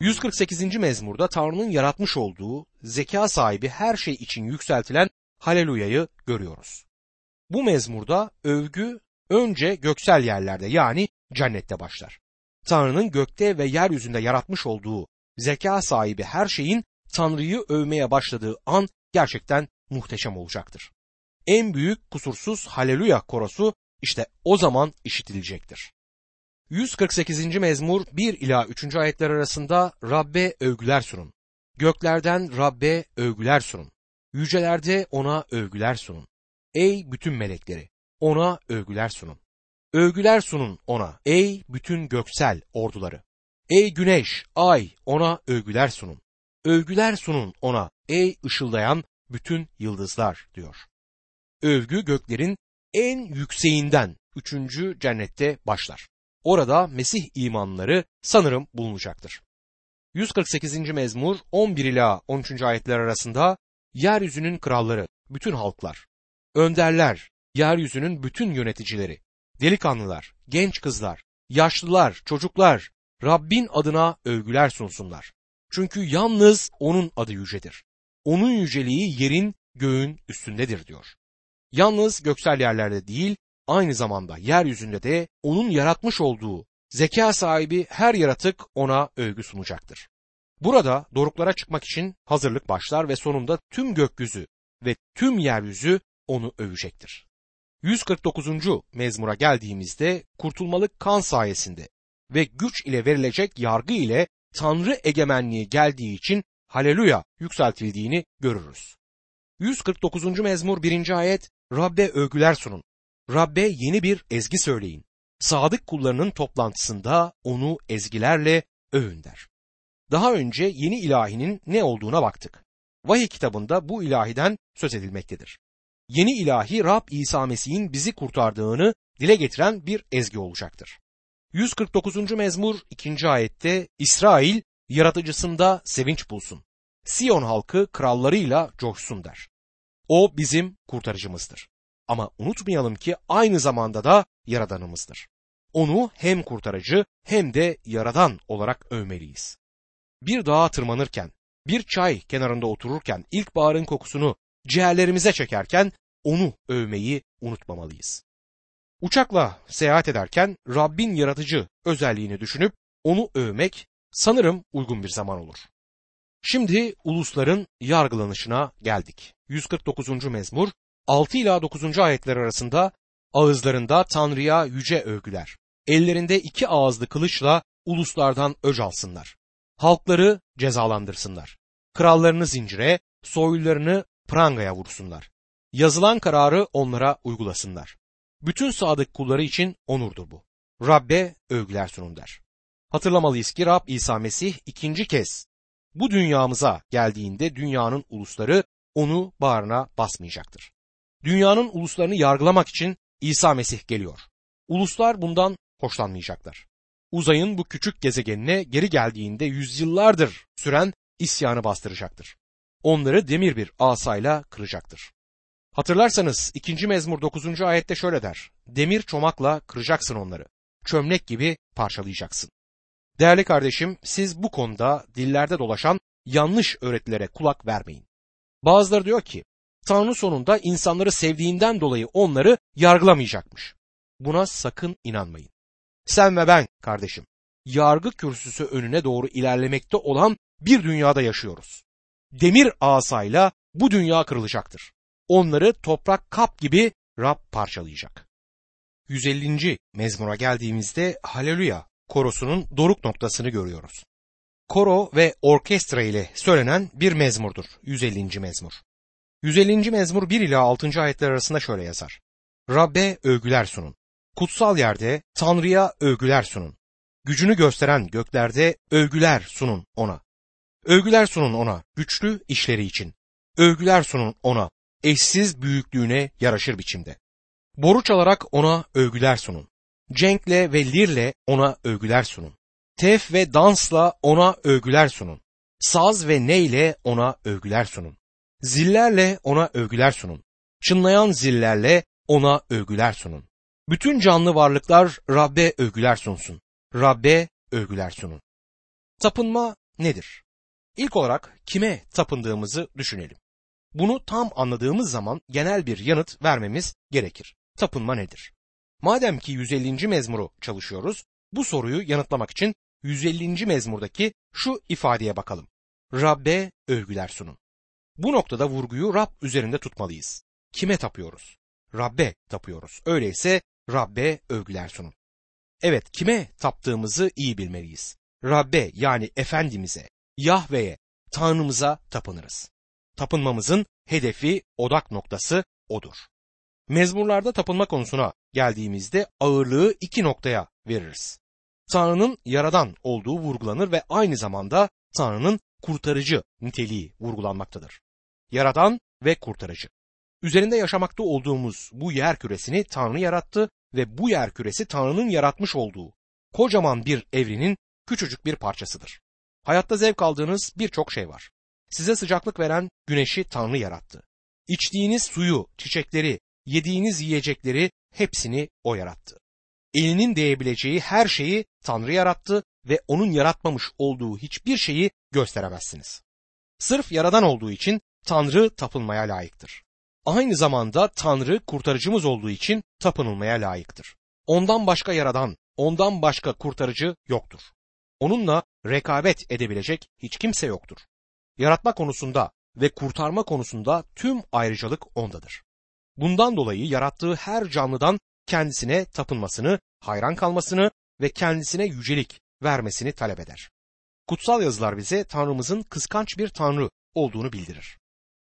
148. mezmurda Tanrı'nın yaratmış olduğu zeka sahibi her şey için yükseltilen haleluyayı görüyoruz. Bu mezmurda övgü önce göksel yerlerde yani cennette başlar. Tanrı'nın gökte ve yeryüzünde yaratmış olduğu zeka sahibi her şeyin Tanrı'yı övmeye başladığı an gerçekten muhteşem olacaktır. En büyük kusursuz haleluya korosu işte o zaman işitilecektir. 148. mezmur 1 ila 3. ayetler arasında Rabbe övgüler sunun. Göklerden Rabbe övgüler sunun. Yücelerde ona övgüler sunun. Ey bütün melekleri ona övgüler sunun. Övgüler sunun ona ey bütün göksel orduları. Ey güneş, ay ona övgüler sunun. Övgüler sunun ona ey ışıldayan bütün yıldızlar diyor. Övgü göklerin en yükseğinden üçüncü cennette başlar. Orada Mesih imanları sanırım bulunacaktır. 148. mezmur 11 ila 13. ayetler arasında yeryüzünün kralları, bütün halklar, önderler, yeryüzünün bütün yöneticileri, delikanlılar, genç kızlar, yaşlılar, çocuklar Rabbin adına övgüler sunsunlar. Çünkü yalnız onun adı yücedir. Onun yüceliği yerin, göğün üstündedir diyor. Yalnız göksel yerlerde değil, aynı zamanda yeryüzünde de onun yaratmış olduğu zeka sahibi her yaratık ona övgü sunacaktır. Burada doruklara çıkmak için hazırlık başlar ve sonunda tüm gökyüzü ve tüm yeryüzü onu övecektir. 149. mezmura geldiğimizde kurtulmalık kan sayesinde ve güç ile verilecek yargı ile Tanrı egemenliği geldiği için haleluya yükseltildiğini görürüz. 149. mezmur 1. ayet Rabbe övgüler sunun. Rabbe yeni bir ezgi söyleyin. Sadık kullarının toplantısında onu ezgilerle övün der. Daha önce yeni ilahinin ne olduğuna baktık. Vahiy kitabında bu ilahiden söz edilmektedir. Yeni ilahi Rab İsa Mesih'in bizi kurtardığını dile getiren bir ezgi olacaktır. 149. mezmur 2. ayette İsrail yaratıcısında sevinç bulsun. Siyon halkı krallarıyla coşsun der. O bizim kurtarıcımızdır. Ama unutmayalım ki aynı zamanda da yaradanımızdır. Onu hem kurtarıcı hem de yaradan olarak övmeliyiz. Bir dağa tırmanırken, bir çay kenarında otururken ilkbaharın kokusunu ciğerlerimize çekerken onu övmeyi unutmamalıyız. Uçakla seyahat ederken Rabbin yaratıcı özelliğini düşünüp onu övmek sanırım uygun bir zaman olur. Şimdi ulusların yargılanışına geldik. 149. mezmur 6 ila 9. ayetler arasında ağızlarında Tanrı'ya yüce övgüler. Ellerinde iki ağızlı kılıçla uluslardan öc alsınlar. Halkları cezalandırsınlar. Krallarını zincire, soylularını prangaya vursunlar. Yazılan kararı onlara uygulasınlar. Bütün sadık kulları için onurdur bu. Rabbe övgüler sunun der. Hatırlamalıyız ki Rab İsa Mesih ikinci kez bu dünyamıza geldiğinde dünyanın ulusları onu bağrına basmayacaktır. Dünyanın uluslarını yargılamak için İsa Mesih geliyor. Uluslar bundan hoşlanmayacaklar. Uzayın bu küçük gezegenine geri geldiğinde yüzyıllardır süren isyanı bastıracaktır. Onları demir bir asayla kıracaktır. Hatırlarsanız 2. mezmur 9. ayette şöyle der. Demir çomakla kıracaksın onları. Çömlek gibi parçalayacaksın. Değerli kardeşim siz bu konuda dillerde dolaşan yanlış öğretilere kulak vermeyin. Bazıları diyor ki Tanrı sonunda insanları sevdiğinden dolayı onları yargılamayacakmış. Buna sakın inanmayın. Sen ve ben kardeşim yargı kürsüsü önüne doğru ilerlemekte olan bir dünyada yaşıyoruz. Demir asayla bu dünya kırılacaktır. Onları toprak kap gibi Rab parçalayacak. 150. mezmura geldiğimizde Haleluya korosunun doruk noktasını görüyoruz. Koro ve orkestra ile söylenen bir mezmurdur 150. mezmur. 150. mezmur 1 ile 6. ayetler arasında şöyle yazar. Rabbe övgüler sunun. Kutsal yerde Tanrı'ya övgüler sunun. Gücünü gösteren göklerde övgüler sunun ona. Övgüler sunun ona güçlü işleri için. Övgüler sunun ona eşsiz büyüklüğüne yaraşır biçimde. Boru çalarak ona övgüler sunun. Cenkle ve lirle ona övgüler sunun. Tef ve dansla ona övgüler sunun. Saz ve neyle ona övgüler sunun. Zillerle ona övgüler sunun. Çınlayan zillerle ona övgüler sunun. Bütün canlı varlıklar Rabbe övgüler sunsun. Rabbe övgüler sunun. Tapınma nedir? İlk olarak kime tapındığımızı düşünelim. Bunu tam anladığımız zaman genel bir yanıt vermemiz gerekir. Tapınma nedir? Madem ki 150. mezmuru çalışıyoruz, bu soruyu yanıtlamak için 150. mezmurdaki şu ifadeye bakalım. Rabbe övgüler sunun. Bu noktada vurguyu Rab üzerinde tutmalıyız. Kime tapıyoruz? Rabbe tapıyoruz. Öyleyse Rabbe övgüler sunun. Evet kime taptığımızı iyi bilmeliyiz. Rabbe yani Efendimiz'e, Yahve'ye, Tanrımıza tapınırız. Tapınmamızın hedefi, odak noktası odur. Mezmurlarda tapınma konusuna geldiğimizde ağırlığı iki noktaya veririz. Tanrı'nın yaradan olduğu vurgulanır ve aynı zamanda Tanrı'nın kurtarıcı niteliği vurgulanmaktadır. Yaradan ve kurtarıcı. Üzerinde yaşamakta olduğumuz bu yer küresini Tanrı yarattı ve bu yer küresi Tanrı'nın yaratmış olduğu kocaman bir evrenin küçücük bir parçasıdır. Hayatta zevk aldığınız birçok şey var. Size sıcaklık veren güneşi Tanrı yarattı. İçtiğiniz suyu, çiçekleri, yediğiniz yiyecekleri hepsini o yarattı. Elinin değebileceği her şeyi Tanrı yarattı ve onun yaratmamış olduğu hiçbir şeyi gösteremezsiniz. Sırf yaradan olduğu için Tanrı tapılmaya layıktır. Aynı zamanda Tanrı kurtarıcımız olduğu için tapınılmaya layıktır. Ondan başka yaradan, ondan başka kurtarıcı yoktur. Onunla rekabet edebilecek hiç kimse yoktur. Yaratma konusunda ve kurtarma konusunda tüm ayrıcalık ondadır. Bundan dolayı yarattığı her canlıdan kendisine tapınmasını, hayran kalmasını ve kendisine yücelik vermesini talep eder. Kutsal yazılar bize Tanrımızın kıskanç bir Tanrı olduğunu bildirir.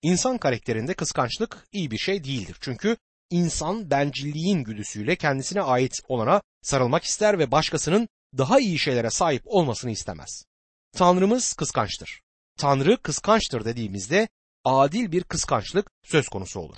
İnsan karakterinde kıskançlık iyi bir şey değildir. Çünkü insan bencilliğin güdüsüyle kendisine ait olana sarılmak ister ve başkasının daha iyi şeylere sahip olmasını istemez. Tanrımız kıskançtır. Tanrı kıskançtır dediğimizde adil bir kıskançlık söz konusu olur.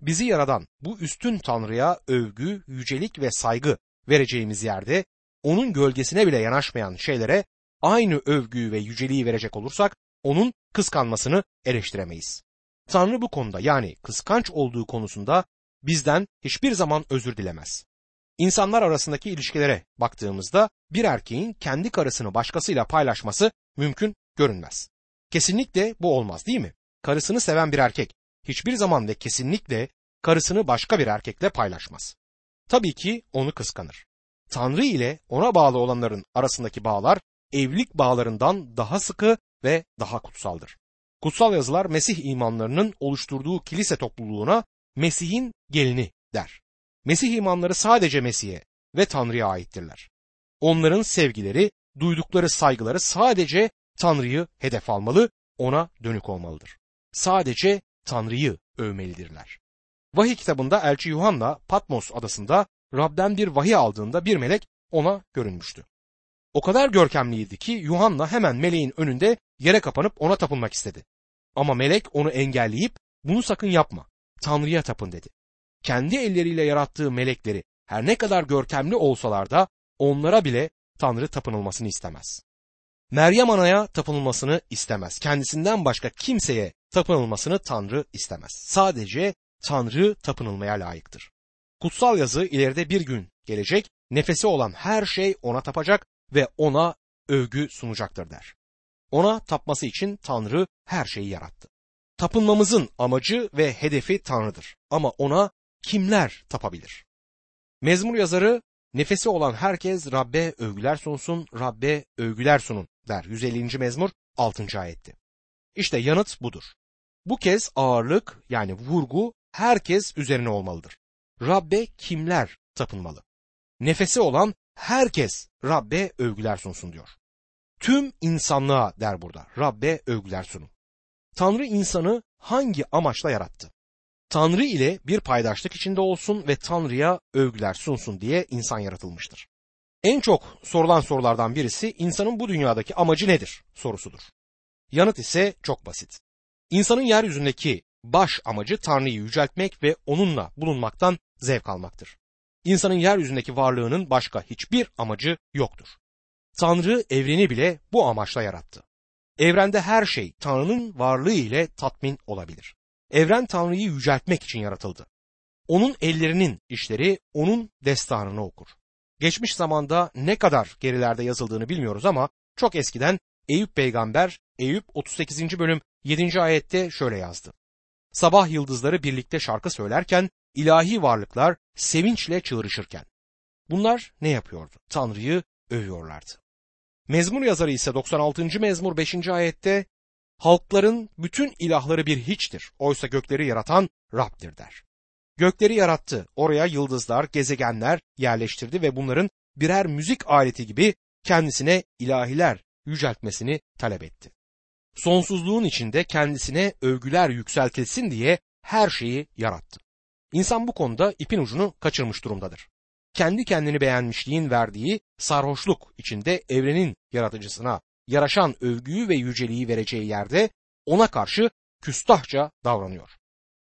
Bizi yaradan bu üstün Tanrı'ya övgü, yücelik ve saygı vereceğimiz yerde onun gölgesine bile yanaşmayan şeylere aynı övgüyü ve yüceliği verecek olursak onun kıskanmasını eleştiremeyiz. Tanrı bu konuda yani kıskanç olduğu konusunda bizden hiçbir zaman özür dilemez. İnsanlar arasındaki ilişkilere baktığımızda bir erkeğin kendi karısını başkasıyla paylaşması mümkün görünmez. Kesinlikle bu olmaz değil mi? Karısını seven bir erkek hiçbir zaman ve kesinlikle karısını başka bir erkekle paylaşmaz. Tabii ki onu kıskanır. Tanrı ile ona bağlı olanların arasındaki bağlar evlilik bağlarından daha sıkı ve daha kutsaldır. Kutsal yazılar Mesih imanlarının oluşturduğu kilise topluluğuna Mesih'in gelini der. Mesih imanları sadece Mesih'e ve Tanrı'ya aittirler. Onların sevgileri, duydukları saygıları sadece Tanrı'yı hedef almalı, ona dönük olmalıdır. Sadece Tanrı'yı övmelidirler. Vahiy kitabında elçi Yuhanna Patmos adasında Rab'den bir vahiy aldığında bir melek ona görünmüştü. O kadar görkemliydi ki Yuhanna hemen meleğin önünde yere kapanıp ona tapınmak istedi. Ama melek onu engelleyip bunu sakın yapma. Tanrı'ya tapın dedi. Kendi elleriyle yarattığı melekleri her ne kadar görkemli olsalar da onlara bile Tanrı tapınılmasını istemez. Meryem Ana'ya tapınılmasını istemez. Kendisinden başka kimseye tapınılmasını Tanrı istemez. Sadece Tanrı tapınılmaya layıktır. Kutsal yazı ileride bir gün gelecek, nefesi olan her şey ona tapacak ve ona övgü sunacaktır der. Ona tapması için Tanrı her şeyi yarattı. Tapınmamızın amacı ve hedefi Tanrı'dır. Ama ona kimler tapabilir? Mezmur yazarı nefesi olan herkes Rabbe övgüler sunsun, Rabbe övgüler sunun der 150. mezmur 6. ayetti. İşte yanıt budur. Bu kez ağırlık yani vurgu herkes üzerine olmalıdır. Rabbe kimler tapınmalı? Nefesi olan herkes Rabbe övgüler sunsun diyor. Tüm insanlığa der burada. Rabbe övgüler sunun. Tanrı insanı hangi amaçla yarattı? Tanrı ile bir paydaşlık içinde olsun ve Tanrı'ya övgüler sunsun diye insan yaratılmıştır. En çok sorulan sorulardan birisi insanın bu dünyadaki amacı nedir sorusudur. Yanıt ise çok basit. İnsanın yeryüzündeki baş amacı Tanrı'yı yüceltmek ve onunla bulunmaktan zevk almaktır. İnsanın yeryüzündeki varlığının başka hiçbir amacı yoktur. Tanrı evreni bile bu amaçla yarattı. Evrende her şey Tanrı'nın varlığı ile tatmin olabilir. Evren Tanrı'yı yüceltmek için yaratıldı. Onun ellerinin işleri onun destanını okur. Geçmiş zamanda ne kadar gerilerde yazıldığını bilmiyoruz ama çok eskiden Eyüp peygamber Eyüp 38. bölüm 7. ayette şöyle yazdı. Sabah yıldızları birlikte şarkı söylerken ilahi varlıklar sevinçle çığırışırken. Bunlar ne yapıyordu? Tanrı'yı övüyorlardı. Mezmur yazarı ise 96. mezmur 5. ayette halkların bütün ilahları bir hiçtir. Oysa gökleri yaratan Rab'dir der. Gökleri yarattı. Oraya yıldızlar, gezegenler yerleştirdi ve bunların birer müzik aleti gibi kendisine ilahiler yüceltmesini talep etti. Sonsuzluğun içinde kendisine övgüler yükseltilsin diye her şeyi yarattı. İnsan bu konuda ipin ucunu kaçırmış durumdadır. Kendi kendini beğenmişliğin verdiği sarhoşluk içinde evrenin yaratıcısına yaraşan övgüyü ve yüceliği vereceği yerde ona karşı küstahça davranıyor.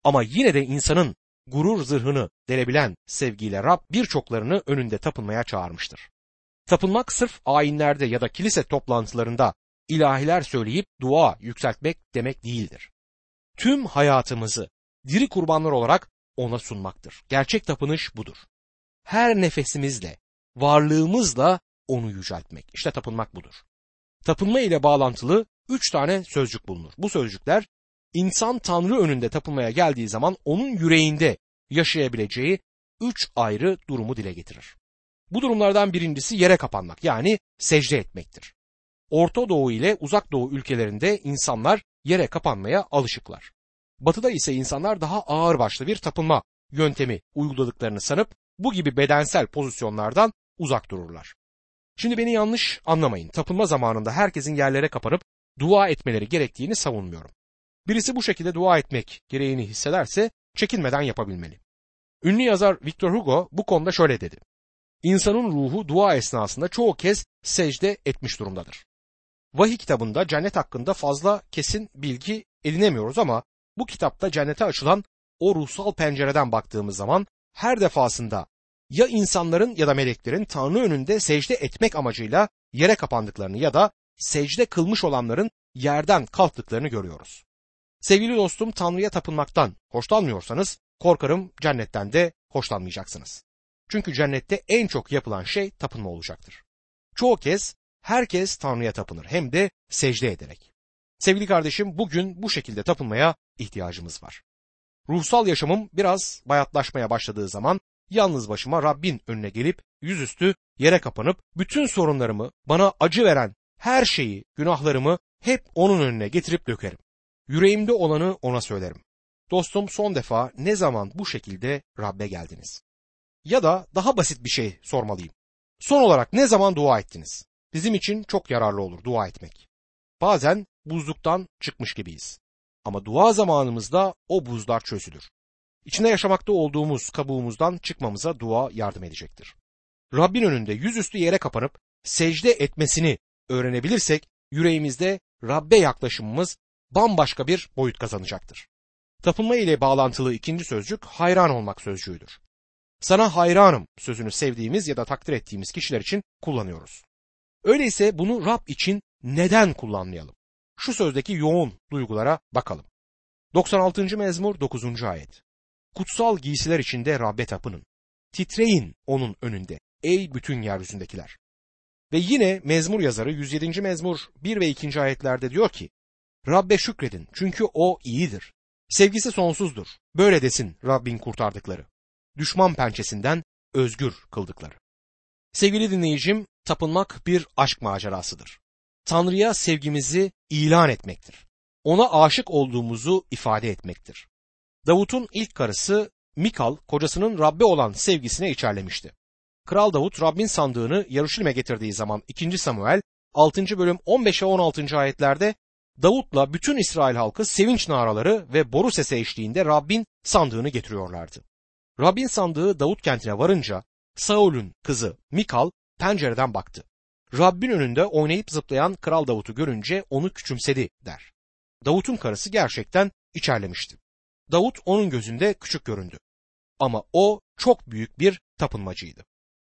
Ama yine de insanın gurur zırhını delebilen sevgiyle Rab birçoklarını önünde tapınmaya çağırmıştır. Tapınmak sırf ayinlerde ya da kilise toplantılarında ilahiler söyleyip dua yükseltmek demek değildir. Tüm hayatımızı diri kurbanlar olarak ona sunmaktır. Gerçek tapınış budur. Her nefesimizle, varlığımızla onu yüceltmek. İşte tapınmak budur. Tapınma ile bağlantılı üç tane sözcük bulunur. Bu sözcükler insan Tanrı önünde tapınmaya geldiği zaman onun yüreğinde yaşayabileceği üç ayrı durumu dile getirir. Bu durumlardan birincisi yere kapanmak yani secde etmektir. Orta Doğu ile Uzak Doğu ülkelerinde insanlar yere kapanmaya alışıklar. Batıda ise insanlar daha ağır başlı bir tapınma yöntemi uyguladıklarını sanıp bu gibi bedensel pozisyonlardan uzak dururlar. Şimdi beni yanlış anlamayın. Tapınma zamanında herkesin yerlere kapanıp dua etmeleri gerektiğini savunmuyorum. Birisi bu şekilde dua etmek gereğini hissederse çekinmeden yapabilmeli. Ünlü yazar Victor Hugo bu konuda şöyle dedi. İnsanın ruhu dua esnasında çoğu kez secde etmiş durumdadır. Vahiy kitabında cennet hakkında fazla kesin bilgi edinemiyoruz ama bu kitapta cennete açılan o ruhsal pencereden baktığımız zaman her defasında ya insanların ya da meleklerin Tanrı önünde secde etmek amacıyla yere kapandıklarını ya da secde kılmış olanların yerden kalktıklarını görüyoruz. Sevgili dostum Tanrı'ya tapınmaktan hoşlanmıyorsanız korkarım cennetten de hoşlanmayacaksınız. Çünkü cennette en çok yapılan şey tapınma olacaktır. Çoğu kez herkes Tanrı'ya tapınır hem de secde ederek. Sevgili kardeşim bugün bu şekilde tapınmaya ihtiyacımız var. Ruhsal yaşamım biraz bayatlaşmaya başladığı zaman yalnız başıma Rabbin önüne gelip yüzüstü yere kapanıp bütün sorunlarımı, bana acı veren her şeyi, günahlarımı hep onun önüne getirip dökerim. Yüreğimde olanı ona söylerim. Dostum son defa ne zaman bu şekilde Rabbe geldiniz? Ya da daha basit bir şey sormalıyım. Son olarak ne zaman dua ettiniz? Bizim için çok yararlı olur dua etmek. Bazen buzluktan çıkmış gibiyiz. Ama dua zamanımızda o buzlar çözülür. İçinde yaşamakta olduğumuz kabuğumuzdan çıkmamıza dua yardım edecektir. Rabbin önünde yüzüstü yere kapanıp secde etmesini öğrenebilirsek yüreğimizde Rabbe yaklaşımımız bambaşka bir boyut kazanacaktır. Tapınma ile bağlantılı ikinci sözcük hayran olmak sözcüğüdür. Sana hayranım sözünü sevdiğimiz ya da takdir ettiğimiz kişiler için kullanıyoruz. Öyleyse bunu Rab için neden kullanmayalım? Şu sözdeki yoğun duygulara bakalım. 96. mezmur 9. ayet. Kutsal giysiler içinde Rabbe tapının. Titreyin onun önünde ey bütün yeryüzündekiler. Ve yine mezmur yazarı 107. mezmur 1 ve 2. ayetlerde diyor ki Rabbe şükredin çünkü o iyidir. Sevgisi sonsuzdur. Böyle desin Rabbin kurtardıkları. Düşman pençesinden özgür kıldıkları. Sevgili dinleyicim, tapınmak bir aşk macerasıdır. Tanrı'ya sevgimizi ilan etmektir. Ona aşık olduğumuzu ifade etmektir. Davut'un ilk karısı Mikal kocasının Rabbe olan sevgisine içerlemişti. Kral Davut Rabbin sandığını Yaruşilim'e getirdiği zaman 2. Samuel 6. bölüm 15 ve 16. ayetlerde Davut'la bütün İsrail halkı sevinç naraları ve boru sesi eşliğinde Rabbin sandığını getiriyorlardı. Rabbin sandığı Davut kentine varınca Saul'ün kızı Mikal pencereden baktı. Rabbin önünde oynayıp zıplayan Kral Davut'u görünce onu küçümsedi der. Davut'un karısı gerçekten içerlemişti. Davut onun gözünde küçük göründü. Ama o çok büyük bir tapınmacıydı.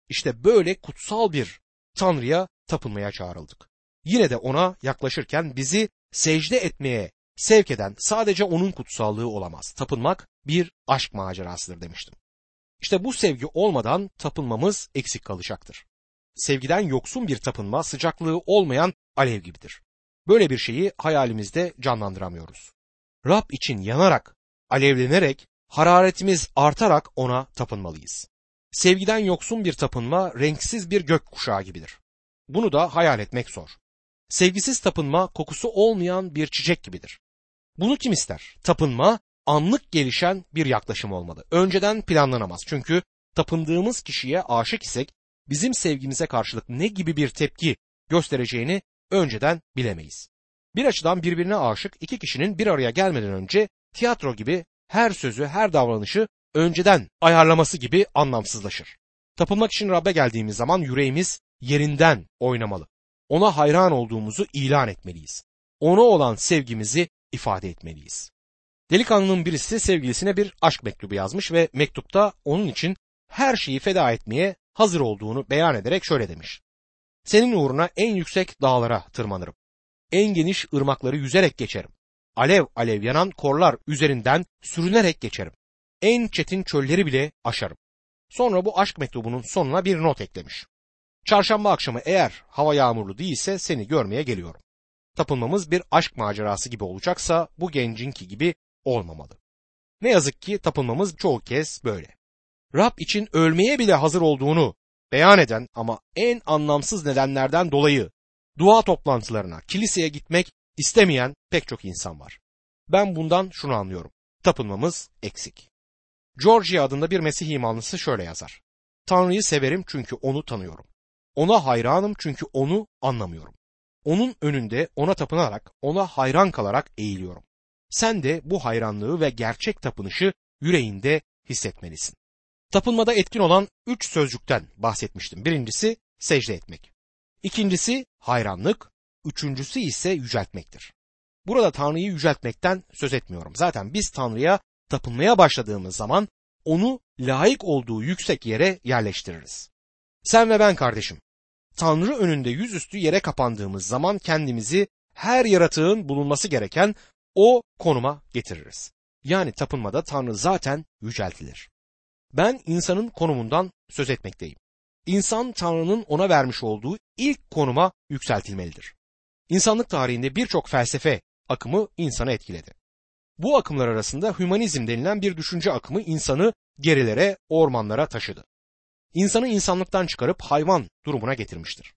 İşte böyle kutsal bir Tanrı'ya tapınmaya çağrıldık. Yine de ona yaklaşırken bizi secde etmeye sevk eden sadece onun kutsallığı olamaz. Tapınmak bir aşk macerasıdır demiştim. İşte bu sevgi olmadan tapınmamız eksik kalacaktır. Sevgiden yoksun bir tapınma sıcaklığı olmayan alev gibidir. Böyle bir şeyi hayalimizde canlandıramıyoruz. Rab için yanarak, alevlenerek, hararetimiz artarak ona tapınmalıyız. Sevgiden yoksun bir tapınma renksiz bir gök kuşağı gibidir. Bunu da hayal etmek zor. Sevgisiz tapınma kokusu olmayan bir çiçek gibidir. Bunu kim ister? Tapınma anlık gelişen bir yaklaşım olmalı. Önceden planlanamaz. Çünkü tapındığımız kişiye aşık isek bizim sevgimize karşılık ne gibi bir tepki göstereceğini önceden bilemeyiz. Bir açıdan birbirine aşık iki kişinin bir araya gelmeden önce tiyatro gibi her sözü, her davranışı önceden ayarlaması gibi anlamsızlaşır. Tapınmak için Rab'be geldiğimiz zaman yüreğimiz yerinden oynamalı. Ona hayran olduğumuzu ilan etmeliyiz. Ona olan sevgimizi ifade etmeliyiz. Delikanlının birisi sevgilisine bir aşk mektubu yazmış ve mektupta onun için her şeyi feda etmeye hazır olduğunu beyan ederek şöyle demiş. Senin uğruna en yüksek dağlara tırmanırım. En geniş ırmakları yüzerek geçerim. Alev alev yanan korlar üzerinden sürünerek geçerim. En çetin çölleri bile aşarım. Sonra bu aşk mektubunun sonuna bir not eklemiş. Çarşamba akşamı eğer hava yağmurlu değilse seni görmeye geliyorum. Tapınmamız bir aşk macerası gibi olacaksa bu gencinki gibi olmamalı. Ne yazık ki tapınmamız çoğu kez böyle. Rab için ölmeye bile hazır olduğunu beyan eden ama en anlamsız nedenlerden dolayı dua toplantılarına, kiliseye gitmek istemeyen pek çok insan var. Ben bundan şunu anlıyorum. Tapınmamız eksik. Georgia adında bir Mesih imanlısı şöyle yazar. Tanrı'yı severim çünkü onu tanıyorum. Ona hayranım çünkü onu anlamıyorum. Onun önünde ona tapınarak, ona hayran kalarak eğiliyorum. Sen de bu hayranlığı ve gerçek tapınışı yüreğinde hissetmelisin. Tapınmada etkin olan üç sözcükten bahsetmiştim. Birincisi secde etmek. İkincisi hayranlık, üçüncüsü ise yüceltmektir. Burada Tanrı'yı yüceltmekten söz etmiyorum. Zaten biz Tanrı'ya tapınmaya başladığımız zaman onu layık olduğu yüksek yere yerleştiririz. Sen ve ben kardeşim, Tanrı önünde yüzüstü yere kapandığımız zaman kendimizi her yaratığın bulunması gereken o konuma getiririz. Yani tapınmada Tanrı zaten yüceltilir. Ben insanın konumundan söz etmekteyim. İnsan Tanrı'nın ona vermiş olduğu ilk konuma yükseltilmelidir. İnsanlık tarihinde birçok felsefe akımı insanı etkiledi. Bu akımlar arasında hümanizm denilen bir düşünce akımı insanı gerilere, ormanlara taşıdı. İnsanı insanlıktan çıkarıp hayvan durumuna getirmiştir.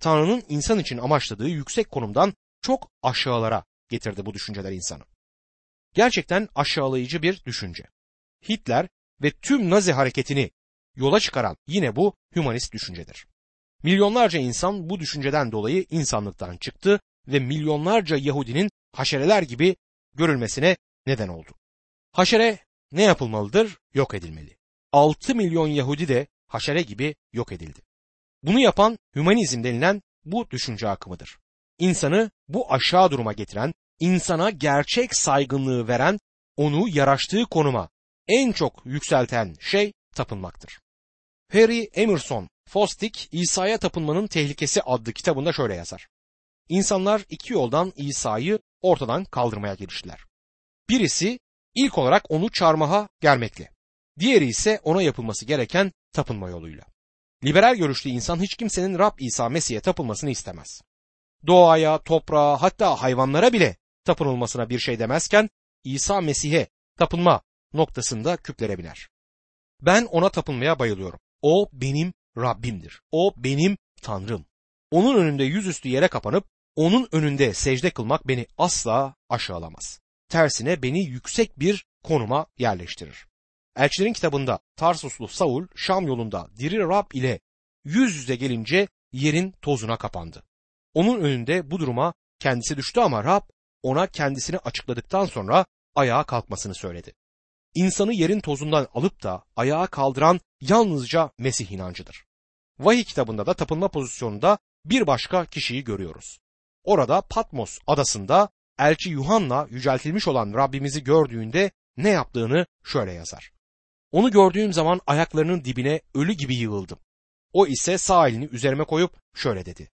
Tanrı'nın insan için amaçladığı yüksek konumdan çok aşağılara getirdi bu düşünceler insanı. Gerçekten aşağılayıcı bir düşünce. Hitler ve tüm Nazi hareketini yola çıkaran yine bu hümanist düşüncedir. Milyonlarca insan bu düşünceden dolayı insanlıktan çıktı ve milyonlarca Yahudinin haşereler gibi görülmesine neden oldu. Haşere ne yapılmalıdır? Yok edilmeli. 6 milyon Yahudi de haşere gibi yok edildi. Bunu yapan hümanizm denilen bu düşünce akımıdır. İnsanı bu aşağı duruma getiren, insana gerçek saygınlığı veren, onu yaraştığı konuma en çok yükselten şey tapınmaktır. Harry Emerson Fosdick İsa'ya tapınmanın tehlikesi adlı kitabında şöyle yazar. İnsanlar iki yoldan İsa'yı ortadan kaldırmaya giriştiler. Birisi ilk olarak onu çarmıha germekle. Diğeri ise ona yapılması gereken tapınma yoluyla. Liberal görüşlü insan hiç kimsenin Rab İsa Mesih'e tapılmasını istemez. Doğaya, toprağa hatta hayvanlara bile tapınılmasına bir şey demezken İsa Mesih'e tapınma noktasında küplere biner. Ben ona tapınmaya bayılıyorum. O benim Rabbimdir. O benim Tanrım. Onun önünde yüzüstü yere kapanıp onun önünde secde kılmak beni asla aşağılamaz. Tersine beni yüksek bir konuma yerleştirir. Elçilerin kitabında Tarsuslu Saul Şam yolunda diri Rab ile yüz yüze gelince yerin tozuna kapandı. Onun önünde bu duruma kendisi düştü ama Rab ona kendisini açıkladıktan sonra ayağa kalkmasını söyledi. İnsanı yerin tozundan alıp da ayağa kaldıran yalnızca Mesih inancıdır. Vahiy kitabında da tapınma pozisyonunda bir başka kişiyi görüyoruz. Orada Patmos adasında elçi Yuhanna yüceltilmiş olan Rabbimizi gördüğünde ne yaptığını şöyle yazar. Onu gördüğüm zaman ayaklarının dibine ölü gibi yığıldım. O ise sağ elini üzerime koyup şöyle dedi.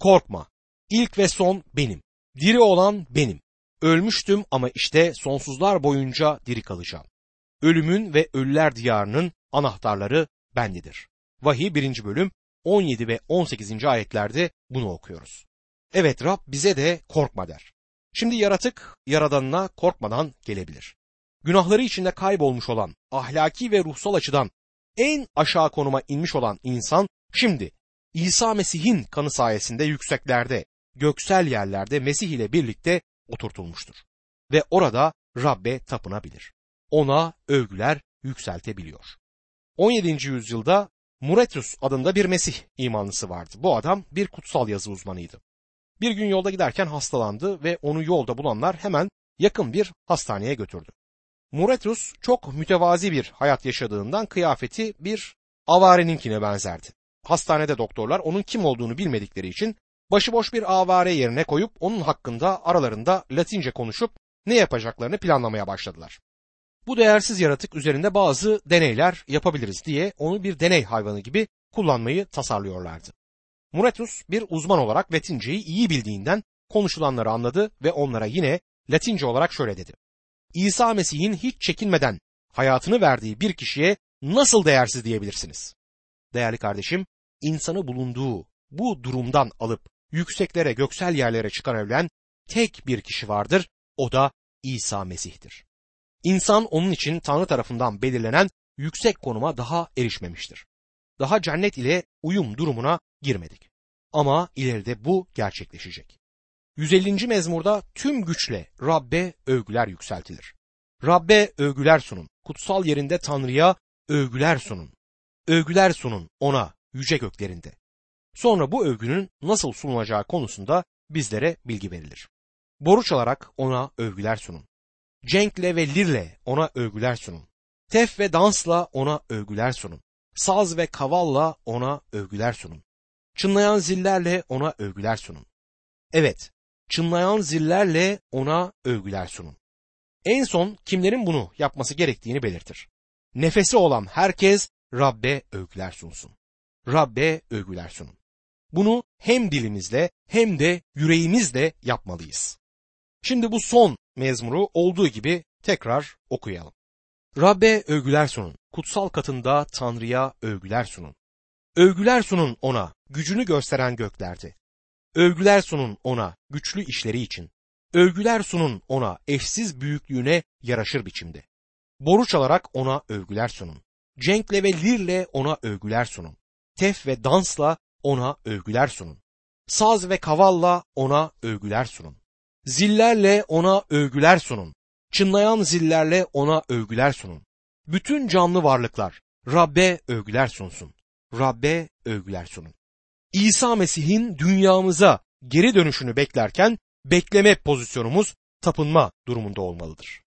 Korkma, ilk ve son benim, diri olan benim. Ölmüştüm ama işte sonsuzlar boyunca diri kalacağım. Ölümün ve ölüler diyarının anahtarları bendedir. Vahiy 1. bölüm 17 ve 18. ayetlerde bunu okuyoruz. Evet Rab bize de korkma der. Şimdi yaratık yaradanına korkmadan gelebilir. Günahları içinde kaybolmuş olan, ahlaki ve ruhsal açıdan en aşağı konuma inmiş olan insan şimdi İsa Mesih'in kanı sayesinde yükseklerde, göksel yerlerde Mesih ile birlikte oturtulmuştur. Ve orada Rabbe tapınabilir. Ona övgüler yükseltebiliyor. 17. yüzyılda Muretus adında bir Mesih imanlısı vardı. Bu adam bir kutsal yazı uzmanıydı. Bir gün yolda giderken hastalandı ve onu yolda bulanlar hemen yakın bir hastaneye götürdü. Muretus çok mütevazi bir hayat yaşadığından kıyafeti bir avareninkine benzerdi. Hastanede doktorlar onun kim olduğunu bilmedikleri için başıboş bir avare yerine koyup onun hakkında aralarında Latince konuşup ne yapacaklarını planlamaya başladılar. Bu değersiz yaratık üzerinde bazı deneyler yapabiliriz diye onu bir deney hayvanı gibi kullanmayı tasarlıyorlardı. Muretus bir uzman olarak Latinceyi iyi bildiğinden konuşulanları anladı ve onlara yine Latince olarak şöyle dedi. İsa Mesih'in hiç çekinmeden hayatını verdiği bir kişiye nasıl değersiz diyebilirsiniz? Değerli kardeşim, insanı bulunduğu bu durumdan alıp yükseklere göksel yerlere çıkarabilen tek bir kişi vardır, o da İsa Mesih'tir. İnsan onun için Tanrı tarafından belirlenen yüksek konuma daha erişmemiştir. Daha cennet ile uyum durumuna girmedik. Ama ileride bu gerçekleşecek. 150. mezmurda tüm güçle Rabbe övgüler yükseltilir. Rabbe övgüler sunun. Kutsal yerinde Tanrı'ya övgüler sunun. Övgüler sunun ona yüce göklerinde. Sonra bu övgünün nasıl sunulacağı konusunda bizlere bilgi verilir. Boruç alarak ona övgüler sunun. Cenkle ve lirle ona övgüler sunun. Tef ve dansla ona övgüler sunun. Saz ve kavalla ona övgüler sunun. Çınlayan zillerle ona övgüler sunun. Evet, çınlayan zillerle ona övgüler sunun. En son kimlerin bunu yapması gerektiğini belirtir. Nefesi olan herkes Rabbe övgüler sunsun. Rabbe övgüler sunun. Bunu hem dilimizle hem de yüreğimizle yapmalıyız. Şimdi bu son mezmuru olduğu gibi tekrar okuyalım. Rabbe övgüler sunun. Kutsal katında Tanrı'ya övgüler sunun. Övgüler sunun ona, gücünü gösteren göklerde. Övgüler sunun ona, güçlü işleri için. Övgüler sunun ona, eşsiz büyüklüğüne yaraşır biçimde. Boruç alarak ona övgüler sunun. Cenkle ve lirle ona övgüler sunun. Tef ve dansla ona övgüler sunun. Saz ve kavalla ona övgüler sunun. Zillerle ona övgüler sunun. Çınlayan zillerle ona övgüler sunun. Bütün canlı varlıklar Rabbe övgüler sunsun. Rabbe övgüler sunun. İsa Mesih'in dünyamıza geri dönüşünü beklerken bekleme pozisyonumuz tapınma durumunda olmalıdır.